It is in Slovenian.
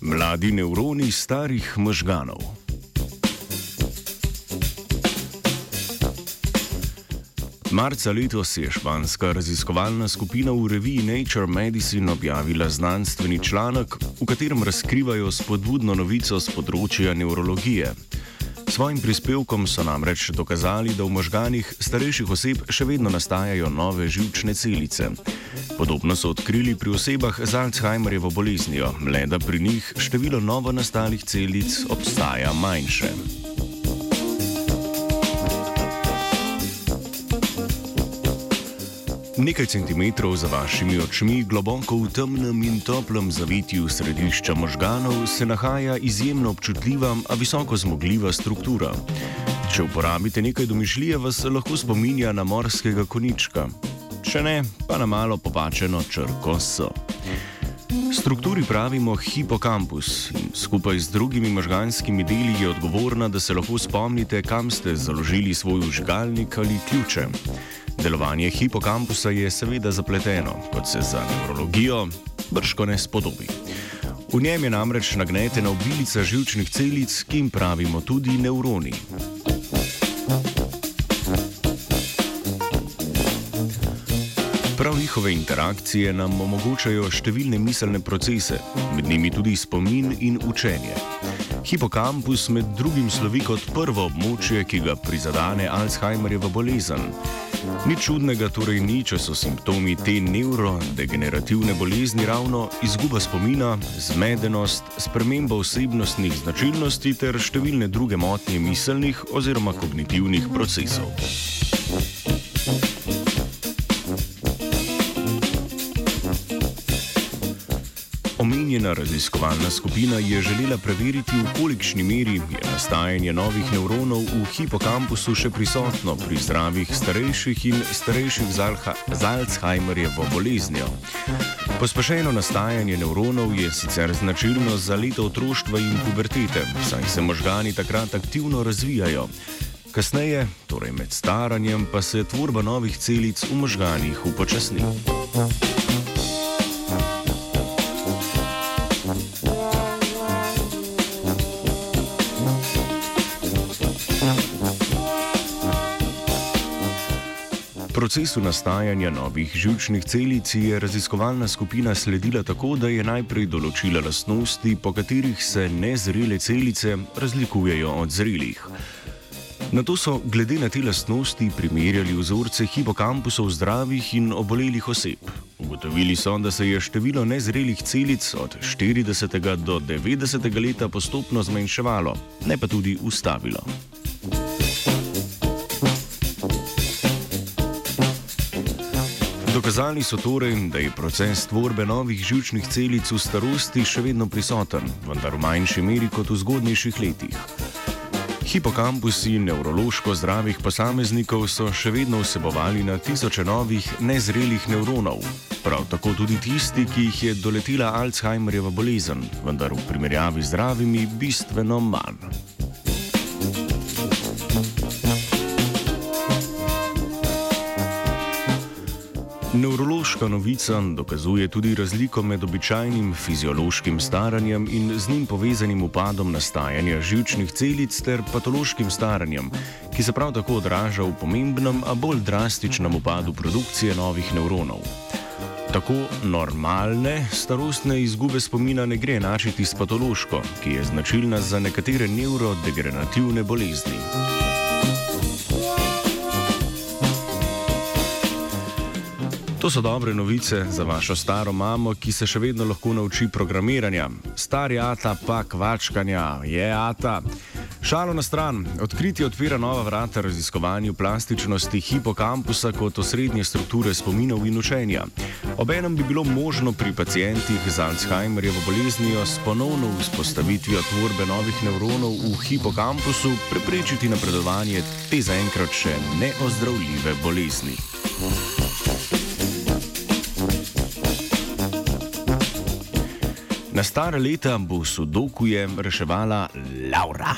Mladi nevroni starih možganov. Marca letos je španska raziskovalna skupina v reviji Nature Medicine objavila znanstveni članek, v katerem razkrivajo spodbudno novico z področja nevrologije. Svojim prispevkom so namreč dokazali, da v možganih starejših oseb še vedno nastajajo nove žilčne celice. Podobno so odkrili pri osebah z Alzheimerjevo boleznijo, le da pri njih število novo nastalih celic obstaja manjše. Nekaj centimetrov za vašimi očmi, globoko v temnem in toplem zavitju središča možganov, se nahaja izjemno občutljiva, a visoko zmogljiva struktura. Če uporabite nekaj domišljije, vas lahko spominja na morskega konička. Če ne, pa na malo popačeno črko S. Strukturi pravimo hipokampus in skupaj z drugimi možganskimi deli je odgovorna, da se lahko spomnite, kam ste založili svoj užgalnik ali ključe. Delovanje hipokampusa je seveda zapleteno, kot se za neurologijo brško ne spodobi. V njem je namreč nagnetena obilica žilčnih celic, ki jim pravimo tudi nevroni. Prav njihove interakcije nam omogočajo številne miselne procese, med njimi tudi spomin in učenje. Hipokampus med drugim slovi kot prvo območje, ki ga prizadene Alzheimerjeva bolezen. Ni čudnega torej ni, če so simptomi te neurodegenerativne bolezni ravno izguba spomina, zmedenost, sprememba osebnostnih značilnosti ter številne druge motnje miselnih oziroma kognitivnih procesov. Omenjena raziskovalna skupina je želela preveriti, v kolikšni meri je nastajanje novih nevronov v hipokampusu še prisotno pri zdravih starejših in starejših z Alzheimerjevo boleznijo. Pospešeno nastajanje nevronov je sicer značilno za leto otroštva in pubertete, saj se možgani takrat aktivno razvijajo. Kasneje, torej med staranjem, pa se tvorba novih celic v možganih upočasni. Procesu nastajanja novih žilčnih celic je raziskovalna skupina sledila tako, da je najprej določila lastnosti, po katerih se nezrele celice razlikujejo od zrelih. Na to so glede na te lastnosti primerjali vzorce hipokampusov zdravih in obolelih oseb. Ugotovili so, da se je število nezrelih celic od 40. do 90. leta postopno zmanjševalo, ne pa tudi ustavilo. Dokazali so torej, da je proces tvorbe novih žilčnih celic v starosti še vedno prisoten, vendar v manjši meri kot v zgodnejših letih. Hipokampusi nevrološko zdravih posameznikov so še vedno vsebovali na tisoče novih nezrelih nevronov, prav tako tudi tisti, ki jih je doletela Alzheimerjeva bolezen, vendar v primerjavi z zdravimi bistveno manj. Neurološka novica dokazuje tudi razliko med običajnim fiziološkim staranjem in z njim povezanim upadom nastajanja žilčnih celic ter patološkim staranjem, ki se prav tako odraža v pomembnem, a bolj drastičnem upadu produkcije novih nevronov. Tako normalne starostne izgube spomina ne gre enačiti s patološko, ki je značilna za nekatere neurodegenerativne bolezni. To so dobre novice za vašo staro mamo, ki se še vedno lahko nauči programiranja. Stari ata pa kvačkanja, je ata. Šalo na stran, odkritje odpira nova vrata raziskovanju plastičnosti hipokampusa kot osrednje strukture spominov in učenja. Obenem bi bilo možno pri pacijentih z Alzheimerjevo boleznijo s ponovno vzpostavitvijo tvorbe novih nevronov v hipokampusu preprečiti napredovanje te zaenkrat še neozdravljive bolezni. Na stare leta bo sudokuje reševala Laura.